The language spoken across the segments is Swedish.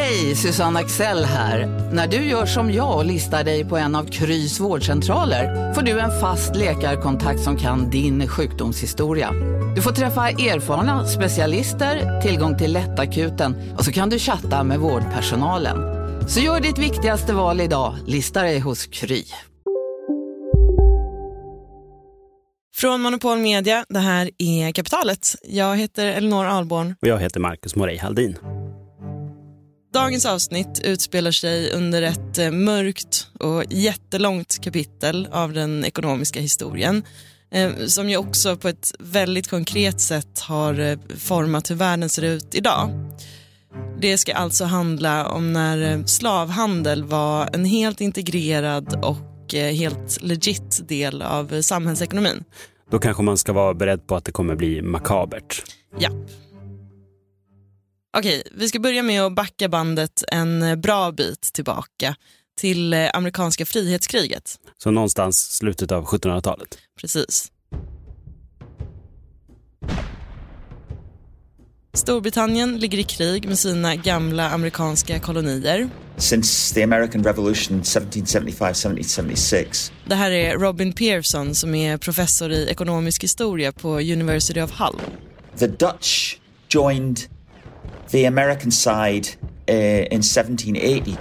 Hej, Susanne Axel här. När du gör som jag och listar dig på en av Krys vårdcentraler får du en fast läkarkontakt som kan din sjukdomshistoria. Du får träffa erfarna specialister, tillgång till lättakuten och så kan du chatta med vårdpersonalen. Så gör ditt viktigaste val idag, lista dig hos Kry. Från Monopol Media, det här är Kapitalet. Jag heter Elinor Alborn. Och jag heter Marcus Morey Haldin. Dagens avsnitt utspelar sig under ett eh, mörkt och jättelångt kapitel av den ekonomiska historien eh, som ju också på ett väldigt konkret sätt har eh, format hur världen ser ut idag. Det ska alltså handla om när slavhandel var en helt integrerad och helt legit del av samhällsekonomin. Då kanske man ska vara beredd på att det kommer bli makabert. Ja. Okej, vi ska börja med att backa bandet en bra bit tillbaka till eh, amerikanska frihetskriget. Så någonstans slutet av 1700-talet? Precis. Storbritannien ligger i krig med sina gamla amerikanska kolonier. Since the American Revolution 1775-1776. Det här är Robin Pearson som är professor i ekonomisk historia på University of Hull. The Dutch joined the American side uh, in 1780.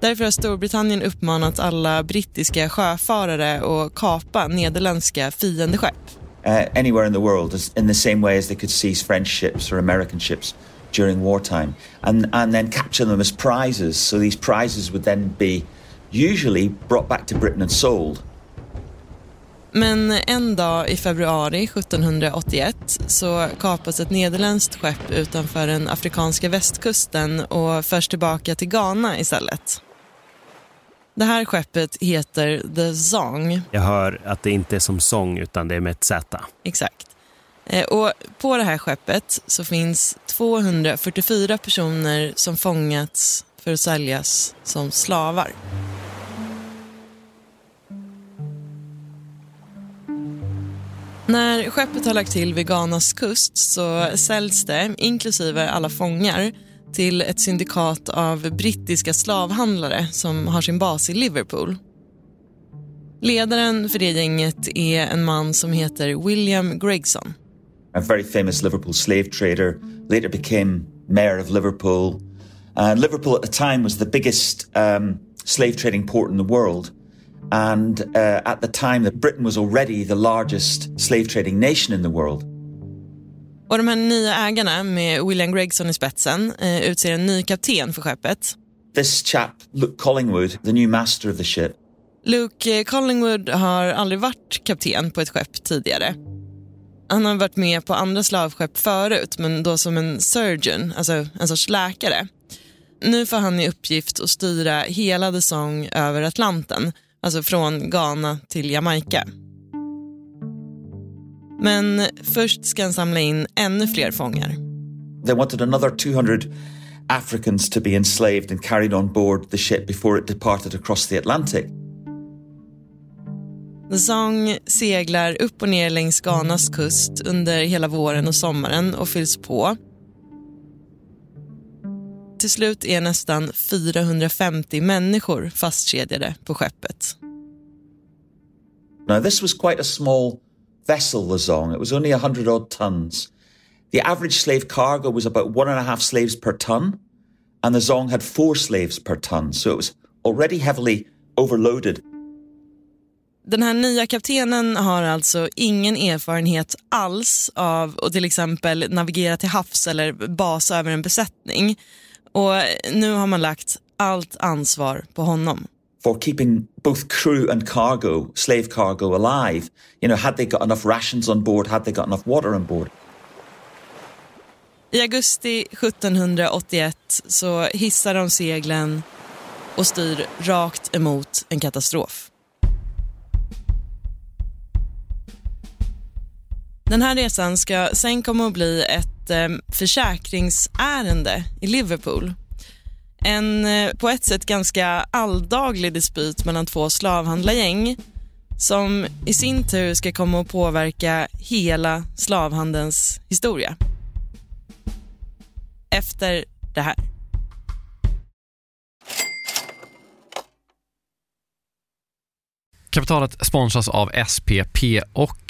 Därför har Storbritannien uppmanat alla brittiska sjöfarare att kapa nederländska fiendeskepp. Uh, anywhere in the world, in the same way as they could seize French ships or American ships during wartime, and and then capture them as prizes. So these prizes would then be usually brought back to Britain and sold. Men en dag i februari 1781 så kapas ett nederländskt skepp utanför den afrikanska västkusten och förs tillbaka till Ghana istället. Det här skeppet heter The Zong. Jag hör att det inte är som sång utan det är med ett Z. Exakt. Eh, och på det här skeppet så finns 244 personer som fångats för att säljas som slavar. När skeppet har lagt till vid Ghanas kust så säljs det, inklusive alla fångar, till ett syndikat av brittiska slavhandlare som har sin bas i Liverpool. Ledaren för det gänget är en man som heter William Gregson. A very famous Liverpool slave trader, later became mayor of Liverpool. Uh, Liverpool at the time was the biggest um, slave trading port in the world. And uh, at the time that Britain was already the largest slave trading nation in the world. Och de här nya ägarna med William Gregson i spetsen eh, utser en ny kapten för skeppet. This chap, Luke Collingwood, the new master of the ship. Luke eh, Collingwood har aldrig varit kapten på ett skepp tidigare. Han har varit med på andra slavskepp förut, men då som en surgeon, alltså en sorts läkare. Nu får han i uppgift att styra hela The Song över Atlanten alltså från Ghana till Jamaica. Men först ska han samla in ännu fler fångar. They wanted another 200 Africans to be enslaved and carried on board the ship before it departed across the Atlantic. The Song seglar upp och ner längs Ghanas kust under hela våren och sommaren och fylls på. Till slut är nästan 450 människor fastkedjade på skeppet. Now this was quite a small vessel, the Zong. It was only 100 odd tons. The average slave cargo was about one and a half slaves per ton, and the Zong had four slaves per ton, so it was already heavily overloaded. Den här nya kaptenen har alltså ingen erfarenhet alls av att till exempel navigera till havs eller basa över en besättning. Och nu har man lagt allt ansvar på honom. For keeping both crew and cargo, slave cargo, alive. You know, had they got enough rations on board? Had they got enough water on board? I augusti 1781 så hissar de seglen och styr rakt emot en katastrof. Den här resan ska sen komma att bli ett Eh, försäkringsärende i Liverpool. En eh, på ett sätt ganska alldaglig dispyt mellan två slavhandlargäng som i sin tur ska komma att påverka hela slavhandelns historia. Efter det här. Kapitalet sponsras av SPP och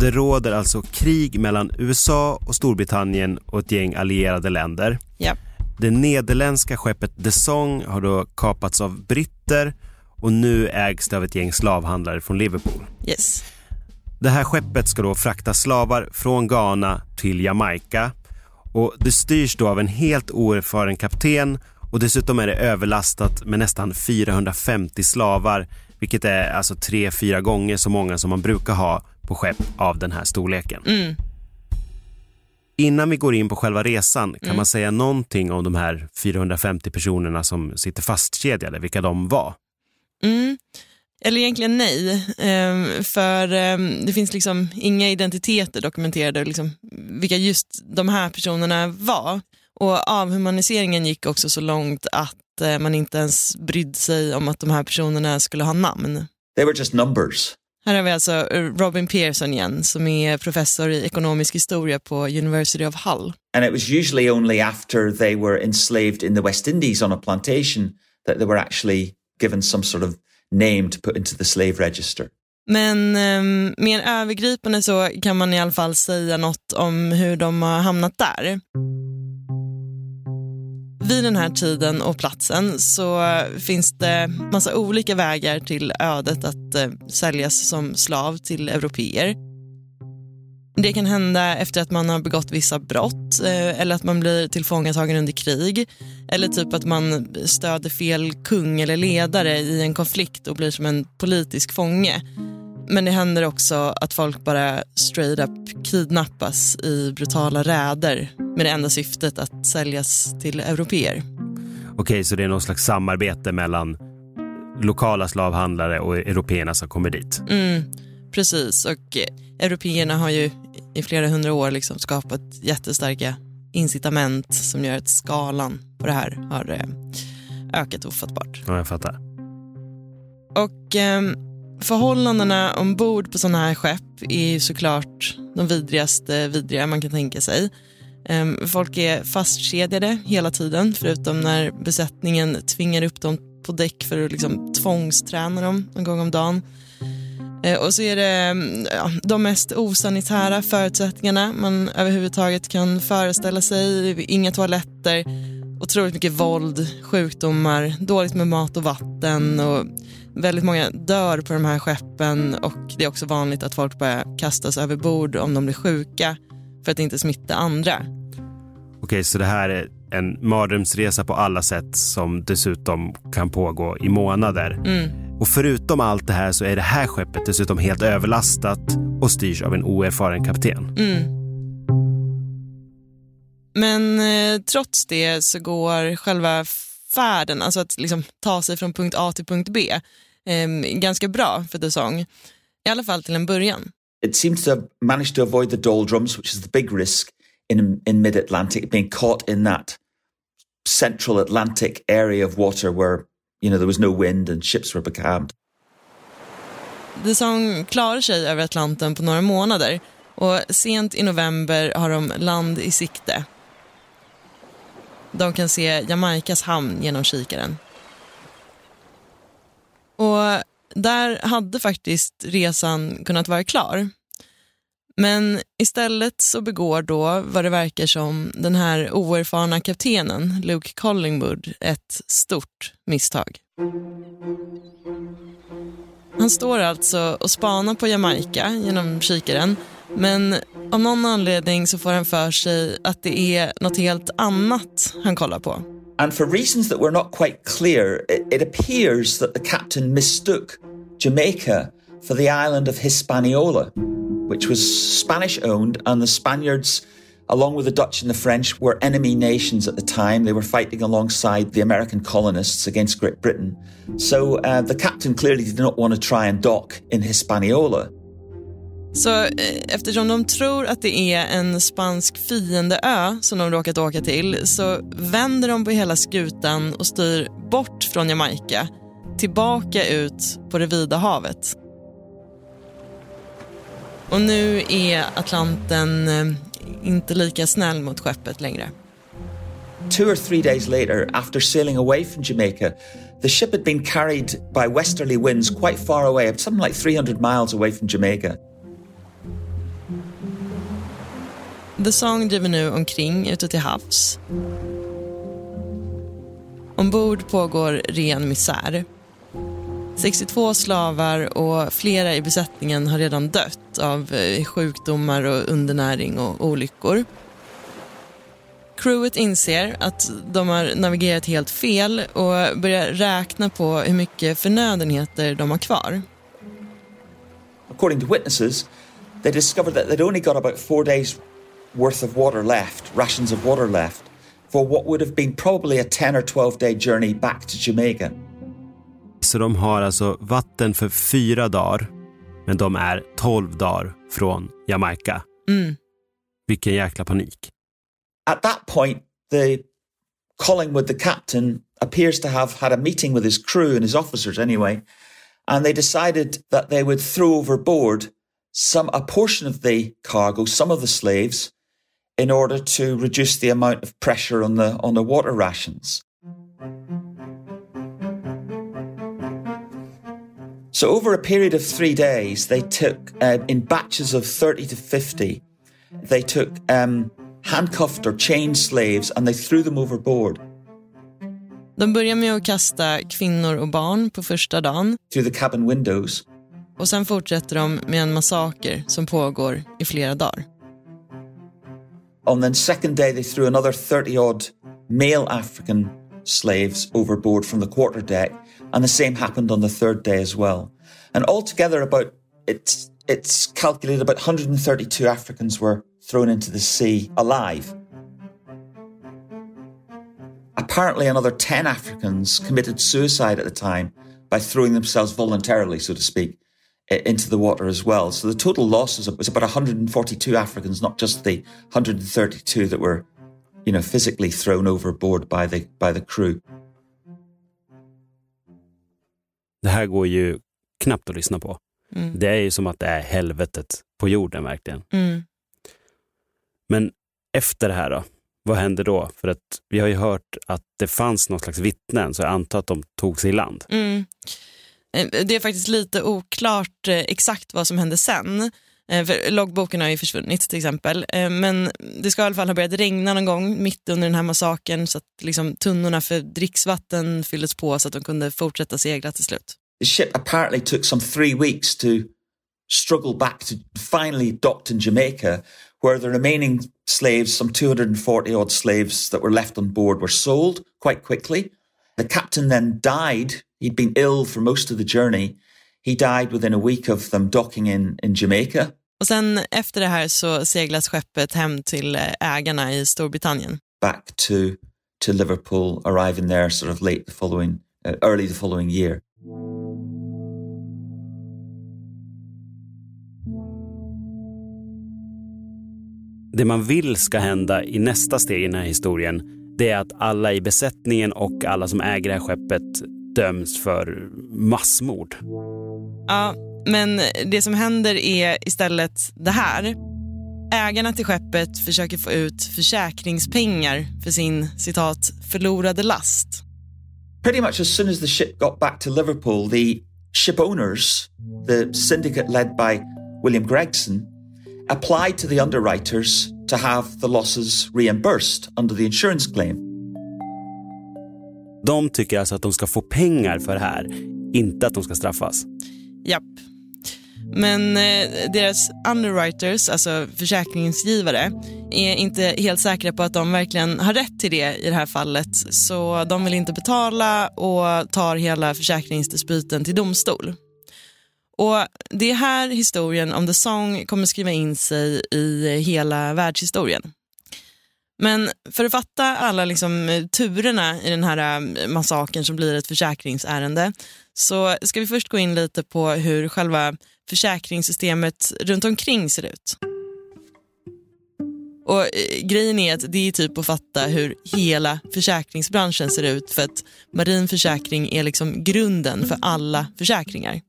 Det råder alltså krig mellan USA och Storbritannien och ett gäng allierade länder. Ja. Det nederländska skeppet The Song har då kapats av britter och nu ägs det av ett gäng slavhandlare från Liverpool. Yes. Det här skeppet ska då frakta slavar från Ghana till Jamaica och det styrs då av en helt oerfaren kapten och dessutom är det överlastat med nästan 450 slavar vilket är alltså tre, fyra gånger så många som man brukar ha på skepp av den här storleken. Mm. Innan vi går in på själva resan, kan mm. man säga någonting om de här 450 personerna som sitter fastkedjade, vilka de var? Mm. Eller egentligen nej, ehm, för ehm, det finns liksom inga identiteter dokumenterade, liksom vilka just de här personerna var. Och avhumaniseringen gick också så långt att eh, man inte ens brydde sig om att de här personerna skulle ha namn. They were just numbers. Här har vi alltså eh, Robin Pearson igen som är professor i ekonomisk historia på University of Hull. And it was usually only after they were enslaved in the West Indies on a plantation that they were actually given some sort of name to put into the slave register. Men um, mer övergripande så kan man i alla fall säga något om hur de har hamnat där. Vid den här tiden och platsen så finns det massa olika vägar till ödet att eh, säljas som slav till europeer. Det kan hända efter att man har begått vissa brott eh, eller att man blir tillfångatagen under krig eller typ att man stöder fel kung eller ledare i en konflikt och blir som en politisk fånge. Men det händer också att folk bara straight up kidnappas i brutala räder med det enda syftet att säljas till europeer. Okej, så det är någon slags samarbete mellan lokala slavhandlare och européerna som kommer dit? Mm, precis, och européerna har ju i flera hundra år liksom skapat jättestarka incitament som gör att skalan på det här har eh, ökat ofattbart. Ja, jag fattar. Och eh, förhållandena ombord på sådana här skepp är såklart de vidrigaste vidriga man kan tänka sig. Ehm, folk är fastkedjade hela tiden, förutom när besättningen tvingar upp dem på däck för att liksom tvångsträna dem en gång om dagen. Eh, och så är det mm, ja, de mest osanitära förutsättningarna man överhuvudtaget kan föreställa sig. Inga toaletter, otroligt mycket våld, sjukdomar, dåligt med mat och vatten och väldigt många dör på de här skeppen och det är också vanligt att folk börjar kastas över bord om de blir sjuka för att inte smitta andra. Okej, så det här är en mardrömsresa på alla sätt som dessutom kan pågå i månader. Mm. Och förutom allt det här så är det här skeppet dessutom helt överlastat och styrs av en oerfaren kapten. Mm. Men eh, trots det så går själva färden, alltså att liksom ta sig från punkt A till punkt B, eh, ganska bra för The Song. I alla fall till en början. It seems to have managed to avoid the doldrums, which is the big risk in, in mid-Atlantic, being caught in that central Atlantic area of water where you know there was no wind and ships were becalmed. The Song klarar sig över Atlanten på några månader och sent i november har de land i sikte. De kan se Jamaicas hamn genom kikaren. Och där hade faktiskt resan kunnat vara klar. Men istället så begår då, vad det verkar som, den här oerfarna kaptenen, Luke Collingwood, ett stort misstag. Han står alltså och spanar på Jamaica genom kikaren men av någon anledning så får han för sig att det är något helt annat han kollar på. And for reasons that were not quite clear, it, it appears that the captain mistook Jamaica for the island of Hispaniola, which was Spanish owned, and the Spaniards, along with the Dutch and the French, were enemy nations at the time. They were fighting alongside the American colonists against Great Britain. So uh, the captain clearly did not want to try and dock in Hispaniola. Så eh, eftersom de tror att det är en spansk fiendeö som de råkat åka till så vänder de på hela skutan och styr bort från Jamaica tillbaka ut på det vida havet. Och nu är Atlanten eh, inte lika snäll mot skeppet längre. Two or three days later, after sailing away from Jamaica, the ship had been carried by westerly winds quite far away, something like 300 miles away from Jamaica. The Song driver nu omkring ute till havs. Ombord pågår ren misär. 62 slavar och flera i besättningen har redan dött av eh, sjukdomar och undernäring och olyckor. Crewet inser att de har navigerat helt fel och börjar räkna på hur mycket förnödenheter de har kvar. According to witnesses, they discovered that they'd only got about four days worth of water left, rations of water left, for what would have been probably a 10 or 12 day journey back to Jamaica. Så de har alltså vatten för fyra dagar, men de är tolv dagar från Jamaica. Mm. Vilken jäkla panik. At that point, the Collingwood, the captain, appears to have had a meeting with his crew and his officers anyway, and they decided that they would throw overboard some a portion of the cargo, some of the slaves, in order to reduce the amount of pressure on the on the water rations. So over a period of three days, they took uh, in batches of thirty to fifty. They took um, handcuffed or chained slaves and they threw them overboard. De börjar med att kasta kvinnor och barn på första dagen. Through the cabin windows. Och sen fortsätter de med en massaker som pågår i flera dagar. On the second day, they threw another 30 odd male African slaves overboard from the quarter deck, and the same happened on the third day as well. And altogether, about it's it's calculated about 132 Africans were thrown into the sea alive. Apparently, another 10 Africans committed suicide at the time by throwing themselves voluntarily, so to speak, into the water as well. So the total losses was about 142 Africans, not just the 132 that were, you know, physically thrown overboard by the by the crew. Det här går ju knappt att lyssna på. Mm. Det är ju som att det är helvetet på jorden verkligen. Mm. Men efter det här då? Vad händer då? För att vi har ju hört att det fanns någon slags vittnen, så jag antar att de tog sig i land. Mm. Eh, det är faktiskt lite oklart eh, exakt vad som hände sen. Eh, för loggboken har ju försvunnit till exempel. Men det ska i alla fall ha börjat regna någon gång mitt under den här massakern så att liksom tunnorna för dricksvatten fylldes på så att de kunde fortsätta segla till slut. The ship apparently took some three weeks to struggle back to finally docked in Jamaica, where the remaining slaves, some 240 odd slaves that were left on board, were sold quite quickly. The captain then died. He'd been ill for most of the journey. He died within a week of them docking in, in Jamaica. Och sen efter det här så seglas skeppet hem till eh, ägarna i Storbritannien. Back to, to Liverpool, arriving there sort of late the following, uh, early the following year. Det man vill ska hända i nästa steg i den här historien, det är att alla i besättningen och alla som äger det här skeppet döms för massmord. Ja, men det som händer är istället det här. Ägarna till skeppet försöker få ut försäkringspengar för sin citat förlorade last. Pretty much as soon as the ship got back to Liverpool, the ship owners, the syndicate led by William Gregson, applied to the underwriters to have the losses reimbursed under the insurance claim. De tycker alltså att de ska få pengar för det här, inte att de ska straffas. Japp. Men eh, deras underwriters, alltså försäkringsgivare, är inte helt säkra på att de verkligen har rätt till det i det här fallet. Så de vill inte betala och tar hela försäkringsdispyten till domstol. Och Det är här historien om The Song kommer skriva in sig i eh, hela världshistorien. Men för att fatta alla liksom, eh, turerna i den här eh, massakern som blir ett försäkringsärende så ska vi först gå in lite på hur själva försäkringssystemet runt omkring ser ut. Och Grejen är att det är typ att fatta hur hela försäkringsbranschen ser ut för att marin försäkring är liksom grunden för alla försäkringar.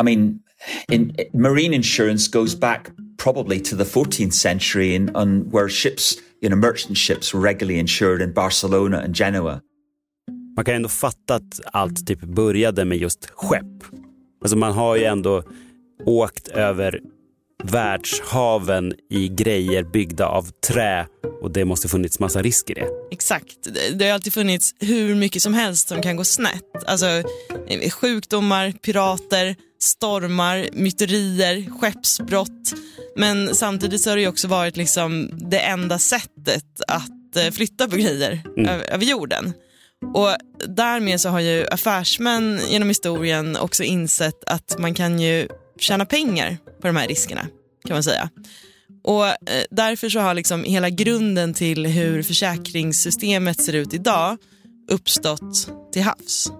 I mean, in, marine insurance goes back probably to the 14th century in, on where ships, you know, merchant ships were regularly insured in Barcelona and Genoa. Man kan ändå fatta att allt typ började med just skepp. Alltså man har ju ändå åkt över världshaven i grejer byggda av trä och det måste funnits massa risk i det. Exakt. Det har alltid funnits hur mycket som helst som kan gå snett. Alltså sjukdomar, pirater, stormar, myterier, skeppsbrott. Men samtidigt så har det också varit liksom det enda sättet att eh, flytta på grejer mm. över jorden. Och därmed så har ju affärsmän genom historien också insett att man kan ju tjäna pengar på de här riskerna kan man säga. Och eh, därför så har liksom hela grunden till hur försäkringssystemet ser ut idag uppstått till havs.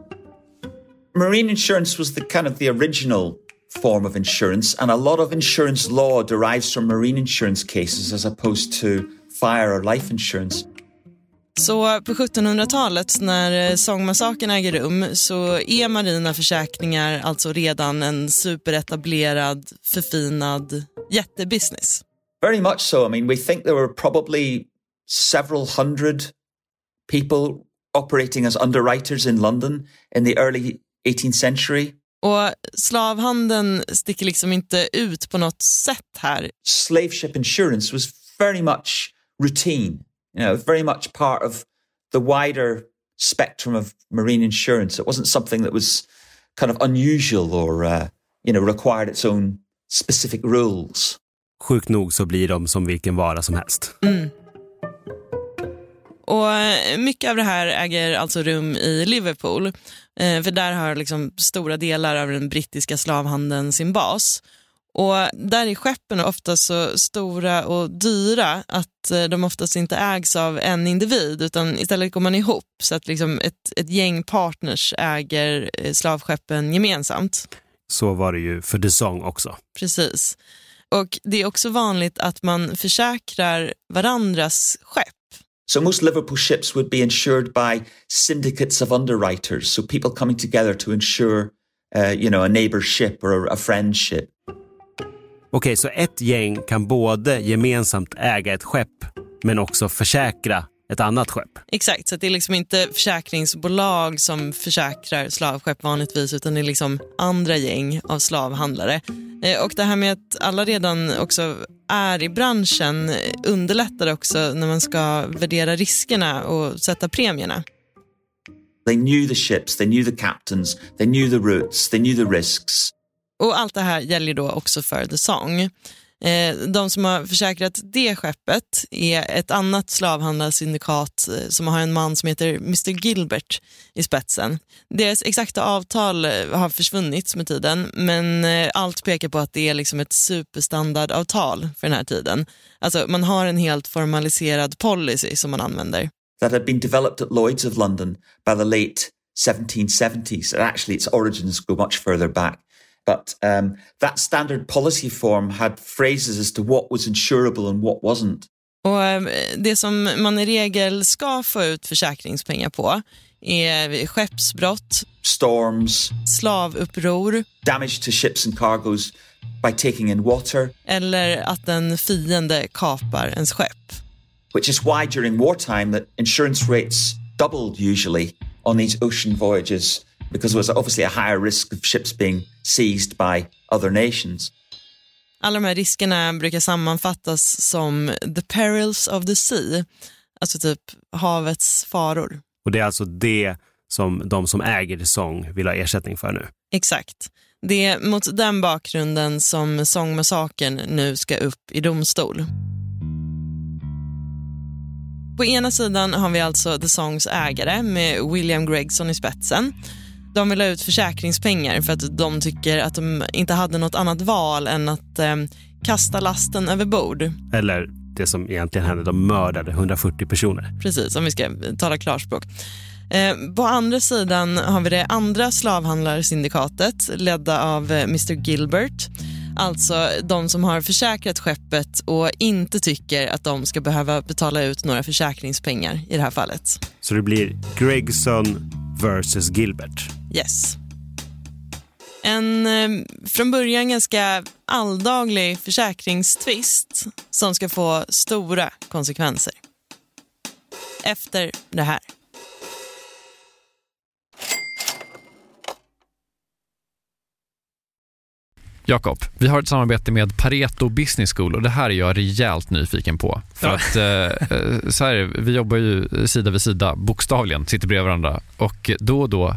Marine insurance was the kind of the original form of insurance and a lot of insurance law derives from marine insurance cases as opposed to fire or life insurance. Så på 1700-talet när sångmassakern äger rum så är marina försäkringar alltså redan en superetablerad, förfinad jättebusiness. Very much so. I mean, we think there were probably several hundred people operating as underwriters in London in the early 18th century. Och slavhandeln sticker liksom inte ut på något sätt här. Slave ship insurance was very much routine, you know, very much part of the wider spectrum of marine insurance. It wasn't something that was kind of unusual or, uh, you know, required its own specific rules. Sjukt nog så blir de som vilken vara som helst. Mm. Och eh, Mycket av det här äger alltså rum i Liverpool. Eh, för där har liksom stora delar av den brittiska slavhandeln sin bas. Och Där är skeppen ofta så stora och dyra att eh, de oftast inte ägs av en individ utan istället går man ihop så att liksom ett, ett gäng partners äger slavskeppen gemensamt. Så var det ju för The Song också. Precis. Och Det är också vanligt att man försäkrar varandras skepp. So most Liverpool ships would be insured by syndicates of underwriters, so people coming together to insure, uh, you know, a neighbor's ship or a, a friend's ship. Okej, okay, så ett gäng kan både gemensamt äga ett skepp men också försäkra ett annat skepp. Exakt, så det är liksom inte försäkringsbolag som försäkrar slavskepp vanligtvis utan det är liksom andra gäng av slavhandlare. Eh, och det här med att alla redan också är i branschen underlättar också när man ska värdera riskerna och sätta premierna. They knew the ships, they knew the captains, they knew the routes, they knew the risks. Och allt det här gäller då också för The Song. Eh, de som har försäkrat det skeppet är ett annat slavhandlarsyndikat eh, som har en man som heter Mr Gilbert i spetsen. Deras exakta avtal eh, har försvunnit med tiden men eh, allt pekar på att det är liksom ett superstandardavtal för den här tiden. Alltså man har en helt formaliserad policy som man använder. That had been developed at Lloyd's of London by the late 1770s and actually its origins go much further back. But um, that standard policy form had phrases as to what was insurable and what wasn't. Och ehm, Det som man i regel ska få ut försäkringspengar på är skeppsbrott, storms, slavuppror, damage to ships and cargoes by taking in water, eller att en fiende kapar ens skepp. Which is why during wartime that insurance rates doubled usually on these ocean voyages because there was obviously a higher risk of ships being seized by other nations. Alla de här riskerna brukar sammanfattas som the perils of the sea, alltså typ havets faror. Och det är alltså det som de som äger The Song vill ha ersättning för nu? Exakt. Det är mot den bakgrunden som Sångmassakern nu ska upp i domstol. På ena sidan har vi alltså The Songs ägare med William Gregson i spetsen de vill ha ut försäkringspengar för att de tycker att de inte hade något annat val än att eh, kasta lasten över bord. Eller det som egentligen hände, de mördade 140 personer. Precis, om vi ska tala klarspråk. Eh, på andra sidan har vi det andra slavhandlarsyndikatet ledda av eh, Mr Gilbert. Alltså de som har försäkrat skeppet och inte tycker att de ska behöva betala ut några försäkringspengar i det här fallet. Så det blir Gregson versus Gilbert? Yes. En eh, från början ganska alldaglig försäkringstvist som ska få stora konsekvenser. Efter det här. Jakob, vi har ett samarbete med Pareto Business School och det här är jag rejält nyfiken på. För ja. att eh, eh, så här, vi jobbar ju sida vid sida, bokstavligen, sitter bredvid varandra och då och då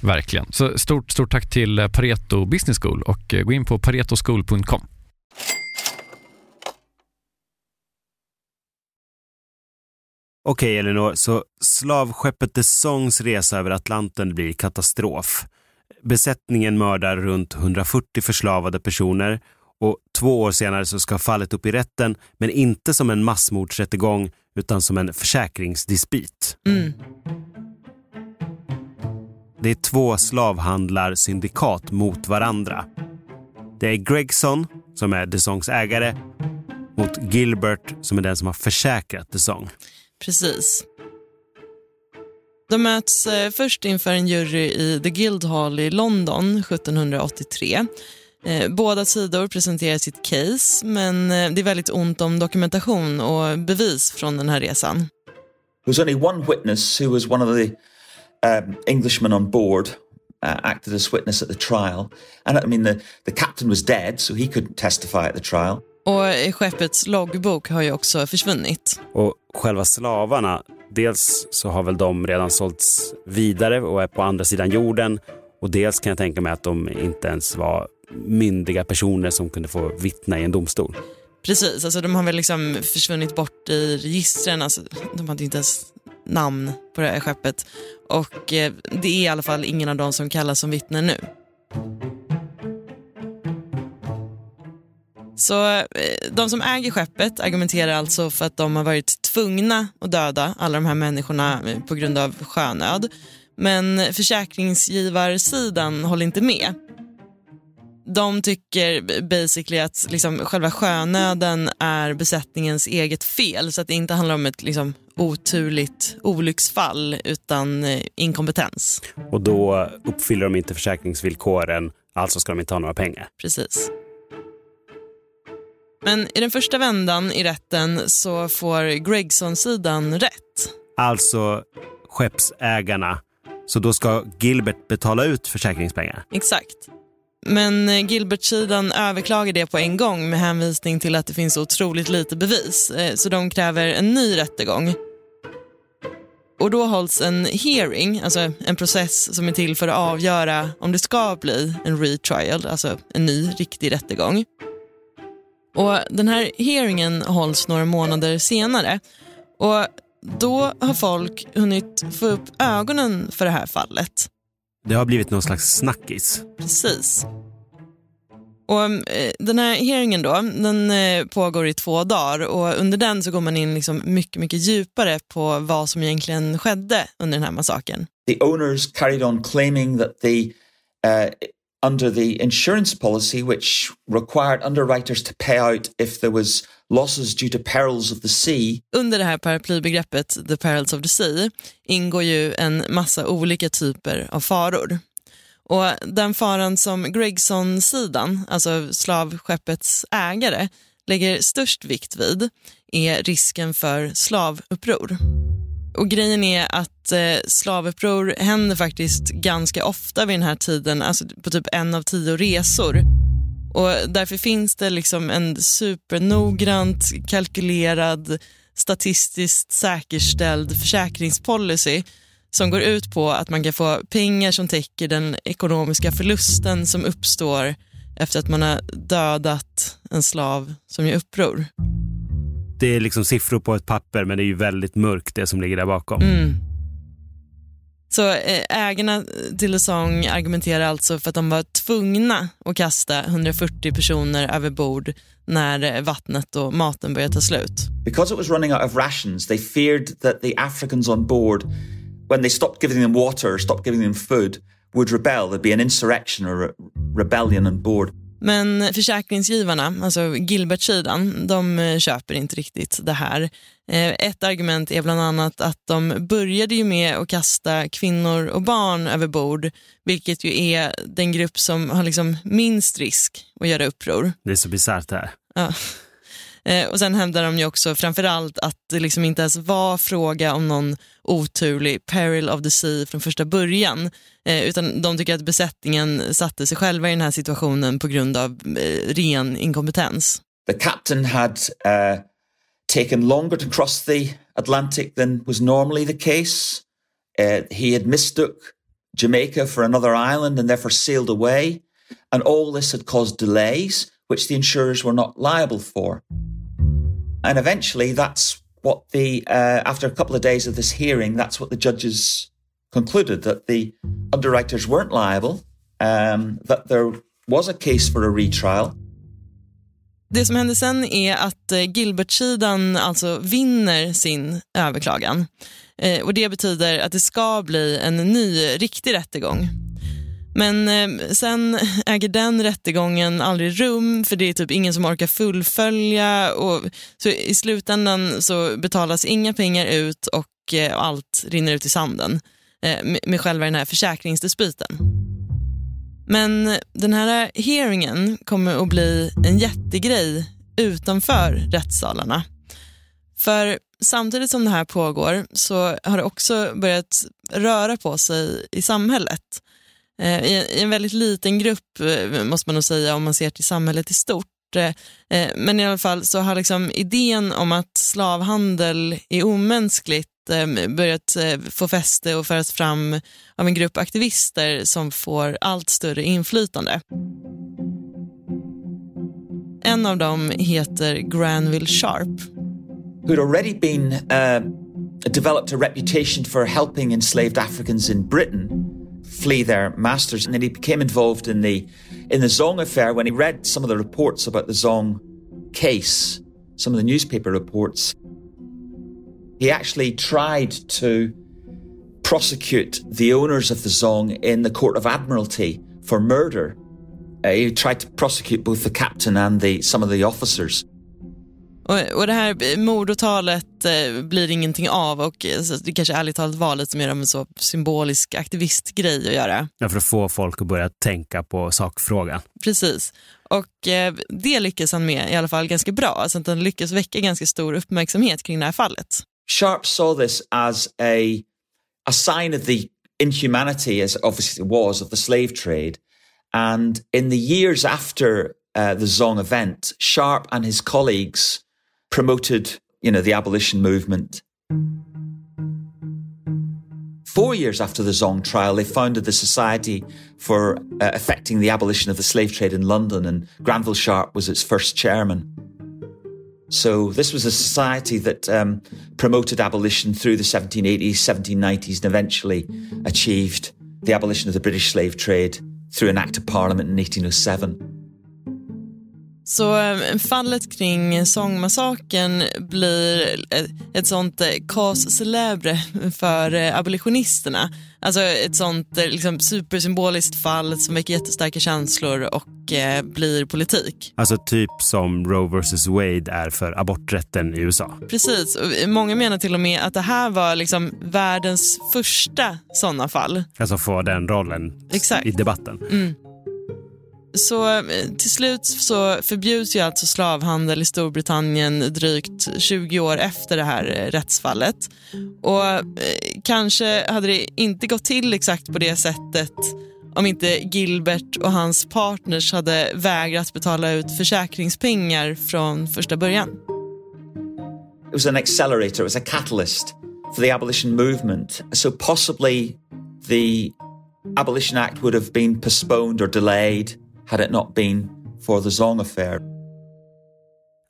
Verkligen. Så stort, stort tack till eh, Pareto Business School och eh, gå in på paretoschool.com. Okej, Elinor, så slavskeppet The Songs resa över Atlanten blir katastrof. Besättningen mördar runt 140 förslavade personer och två år senare så ska fallet upp i rätten, men inte som en massmordsrättegång utan som en försäkringsdispyt. Mm. Det är två slavhandlarsyndikat mot varandra. Det är Gregson, som är DeSongs ägare, mot Gilbert, som är den som har försäkrat DeSong. Precis. De möts eh, först inför en jury i The Guildhall i London 1783. Eh, båda sidor presenterar sitt case, men eh, det är väldigt ont om dokumentation och bevis från den här resan. There was only one witness who was one of the um, Englishmen on board, uh, acted as witness at the trial. And I mean, the, the captain was dead, so he couldn't testify at the trial. Och skeppets loggbok har ju också försvunnit. Och själva slavarna, dels så har väl de redan sålts vidare och är på andra sidan jorden. Och dels kan jag tänka mig att de inte ens var myndiga personer som kunde få vittna i en domstol. Precis, alltså de har väl liksom försvunnit bort i registren. Alltså, de hade inte ens namn på det här skeppet. Och eh, det är i alla fall ingen av dem som kallas som vittnen nu. Så eh, de som äger skeppet argumenterar alltså för att de har varit tvungna att döda alla de här människorna eh, på grund av sjönöd. Men försäkringsgivarsidan håller inte med. De tycker basically att liksom själva sjönöden är besättningens eget fel så att det inte handlar om ett liksom oturligt olycksfall utan eh, inkompetens. Och då uppfyller de inte försäkringsvillkoren, alltså ska de inte ha några pengar. Precis. Men i den första vändan i rätten så får Gregson-sidan rätt. Alltså skeppsägarna. Så då ska Gilbert betala ut försäkringspengar. Exakt. Men eh, Gilbert-sidan överklagar det på en gång med hänvisning till att det finns otroligt lite bevis, eh, så de kräver en ny rättegång. Och då hålls en hearing, alltså en process som är till för att avgöra om det ska bli en retrial, alltså en ny riktig rättegång. Och den här hearingen hålls några månader senare. Och då har folk hunnit få upp ögonen för det här fallet. Det har blivit någon slags snackis. Precis. Och eh, Den här hearingen då, den eh, pågår i två dagar och under den så går man in liksom mycket, mycket djupare på vad som egentligen skedde under den här massakern. The owners carried on claiming that they, uh, under the insurance policy, which required underwriters to pay out if there was losses due to perils of the sea. Under det här paraplybegreppet, the perils of the sea, ingår ju en massa olika typer av faror. Och den faran som Gregson-sidan, alltså slavskeppets ägare, lägger störst vikt vid är risken för slavuppror. Och grejen är att eh, slavuppror händer faktiskt ganska ofta vid den här tiden, alltså på typ en av tio resor. Och därför finns det liksom en supernoggrant kalkylerad, statistiskt säkerställd försäkringspolicy som går ut på att man kan få pengar som täcker den ekonomiska förlusten som uppstår efter att man har dödat en slav som gör uppror. Det är liksom siffror på ett papper, men det är ju väldigt mörkt det som ligger där bakom. Mm. Så eh, ägarna till Song argumenterar alltså för att de var tvungna att kasta 140 personer över bord när eh, vattnet och maten började ta slut. Because it was running out of rations, they feared that the Africans on board, when they stopped giving them water, stopped giving them food, would rebel. There'd be an insurrection or a rebellion on board. Men försäkringsgivarna, alltså Gilbert-sidan, de eh, köper inte riktigt det här. Eh, ett argument är bland annat att de började ju med att kasta kvinnor och barn över bord, vilket ju är den grupp som har liksom minst risk att göra uppror. Det är så bisarrt det här. Ja. Eh, och sen hävdar de ju också framförallt att det liksom inte ens var fråga om någon oturlig peril of the sea från första början. Eh, utan de tycker att besättningen satte sig själva i den här situationen på grund av eh, ren inkompetens. The captain had uh, taken longer to cross the Atlantic than was normally the case. Uh, he had mistook Jamaica for another island and therefore sailed away. And all this had caused delays, which the insurers were not liable for. And eventually, that's what the uh, after a couple of days of this hearing, that's what the judges concluded that the underwriters weren't liable, um, that there was a case for a retrial. Det som hände sen är att eh, Gilbert-sidan alltså vinner sin överklagan. Eh, och Det betyder att det ska bli en ny riktig rättegång. Men eh, sen äger den rättegången aldrig rum för det är typ ingen som orkar fullfölja. Och, så I slutändan så betalas inga pengar ut och eh, allt rinner ut i sanden eh, med, med själva den här försäkringsdispyten. Men den här hearingen kommer att bli en jättegrej utanför rättssalarna. För samtidigt som det här pågår så har det också börjat röra på sig i samhället. Eh, I en väldigt liten grupp eh, måste man nog säga om man ser till samhället i stort. Eh, men i alla fall så har liksom idén om att slavhandel är omänskligt börjat få fäste och föras fram av en grupp aktivister som får allt större inflytande. En av dem heter Granville Sharp. Who'd already been uh, developed a reputation for helping enslaved Africans in Britain flee their masters. And then he became involved in the in the Zong affair when he read some of the reports about the Zong case, some of the newspaper reports. He actually tried to prosecute the owners of the Zong in the Court of Admiralty for murder. Uh, he tried to prosecute both the captain and the some of the officers. Och, och det här mordåtalet eh, blir ingenting av och eh, det kanske ärligt talat var lite mer av en så symbolisk aktivistgrej att göra. Ja, för att få folk att börja tänka på sakfrågan. Precis. Och eh, det lyckas han med i alla fall ganska bra, alltså att han lyckas väcka ganska stor uppmärksamhet kring det här fallet. Sharp saw this as a, a sign of the inhumanity, as obviously it was, of the slave trade. And in the years after uh, the Zong event, Sharp and his colleagues promoted, you know, the abolition movement. Four years after the Zong trial, they founded the Society for uh, Effecting the Abolition of the Slave Trade in London, and Granville Sharp was its first chairman. So this was a society that um, promoted abolition through the 1780s, 1790s, and eventually achieved the abolition of the British slave trade through an act of parliament in 1807. Så eh, fallet kring sångmassakern blir ett sånt cause eh, celebre för eh, abolitionisterna. Alltså ett sånt liksom, supersymboliskt fall som väcker jättestarka känslor och eh, blir politik. Alltså typ som Roe vs Wade är för aborträtten i USA. Precis, och många menar till och med att det här var liksom världens första sådana fall. Alltså få den rollen Exakt. i debatten. Mm. Så eh, till slut så förbjuds ju alltså slavhandel i Storbritannien drygt 20 år efter det här eh, rättsfallet. Och eh, kanske hade det inte gått till exakt på det sättet om inte Gilbert och hans partners hade vägrat betala ut försäkringspengar från första början. It was an accelerator, it was a catalyst for the abolition movement. So possibly the Abolition Act would have been postponed or delayed had it not been for the Zong affair.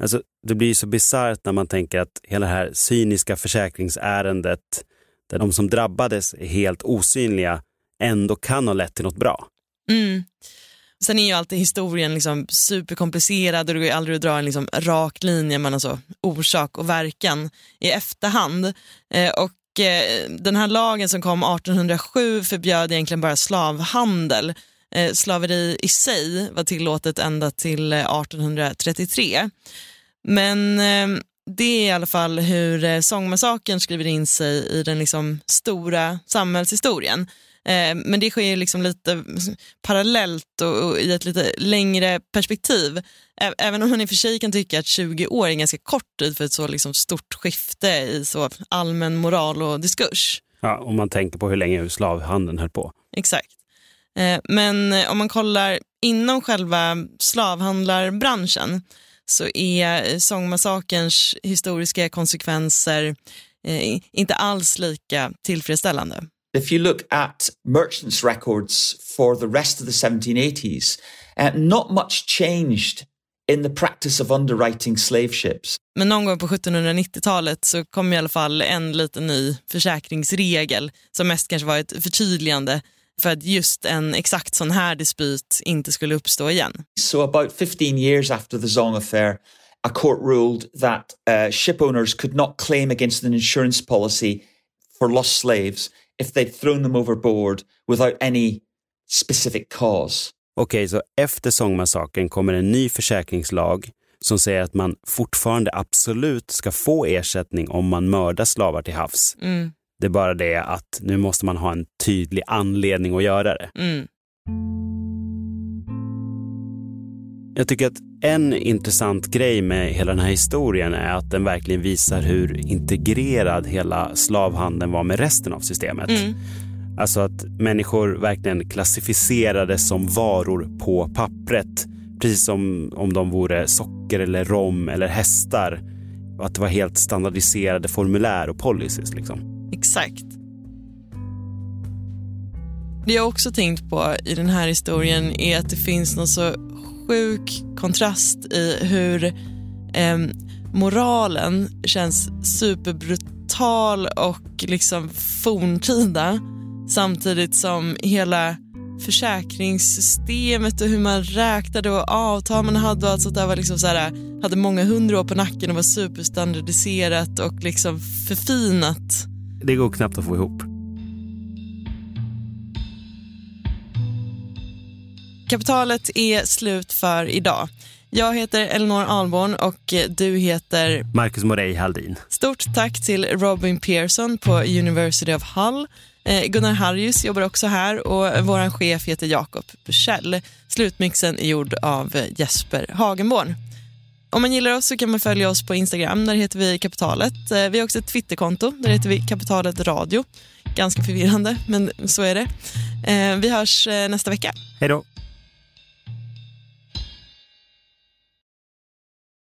Alltså, det blir så bisarrt när man tänker att hela det här cyniska försäkringsärendet där de som drabbades är helt osynliga ändå kan ha lett till något bra. Mm. Sen är ju alltid historien liksom superkomplicerad och det går aldrig att dra en liksom rak linje mellan alltså orsak och verkan i efterhand. Eh, och eh, den här lagen som kom 1807 förbjöd egentligen bara slavhandel Eh, slaveri i sig var tillåtet ända till 1833. Eh, Men eh, det är i alla fall hur eh, sångmassakern skriver in sig i den liksom stora samhällshistorien. Eh, men det sker liksom lite parallellt och, och, i ett lite längre perspektiv. Även om man i och för sig kan tycka att 20 år är en ganska kort tid för ett så liksom stort skifte i så allmän moral och diskurs. Ja, om man tänker på hur länge slavhandeln höll på. Exakt. Eh, men om man kollar inom själva slavhandlarbranschen så är sångmassakerns historiska konsekvenser eh, inte alls lika tillfredsställande. If you look at merchants' records for the rest of the 1780s, uh, not much changed in the practice of underwriting slave ships. Men någon gång på 1790-talet så kom i alla fall en liten ny försäkringsregel som mest kanske var ett förtydligande för att just en exakt sån här dispyt inte skulle uppstå igen. So about 15 years after the Zong affair, a court ruled that uh, ship owners could not claim against an insurance policy for lost slaves if they'd thrown them overboard without any specific cause. Okej, så efter sångmassakern kommer en ny försäkringslag som säger att man fortfarande absolut ska få ersättning om man mördar slavar till havs. Mm. Det är bara det att nu måste man ha en tydlig anledning att göra det. Mm. Jag tycker att en intressant grej med hela den här historien är att den verkligen visar hur integrerad hela slavhandeln var med resten av systemet. Mm. Alltså att människor verkligen klassificerades som varor på pappret. Precis som om de vore socker eller rom eller hästar. Att det var helt standardiserade formulär och policies. Liksom. Exakt. Det jag också tänkt på i den här historien är att det finns någon så sjuk kontrast i hur eh, moralen känns superbrutal och liksom forntida samtidigt som hela försäkringssystemet och hur man räknade och avtal man hade och allt sånt där var liksom så här, hade många hundra år på nacken och var superstandardiserat och liksom förfinat. Det går knappt att få ihop. Kapitalet är slut för idag. Jag heter Elinor Alborn och du heter Marcus Morey Haldin. Stort tack till Robin Pearson på University of Hull. Eh, Gunnar Harjus jobbar också här och vår chef heter Jakob Bursell. Slutmixen är gjord av Jesper Hagenborn. Om man gillar oss så kan man följa oss på Instagram, där heter vi Kapitalet. Eh, vi har också ett Twitterkonto, där heter vi Kapitalet Radio. Ganska förvirrande, men så är det. Eh, vi hörs eh, nästa vecka. Hej då!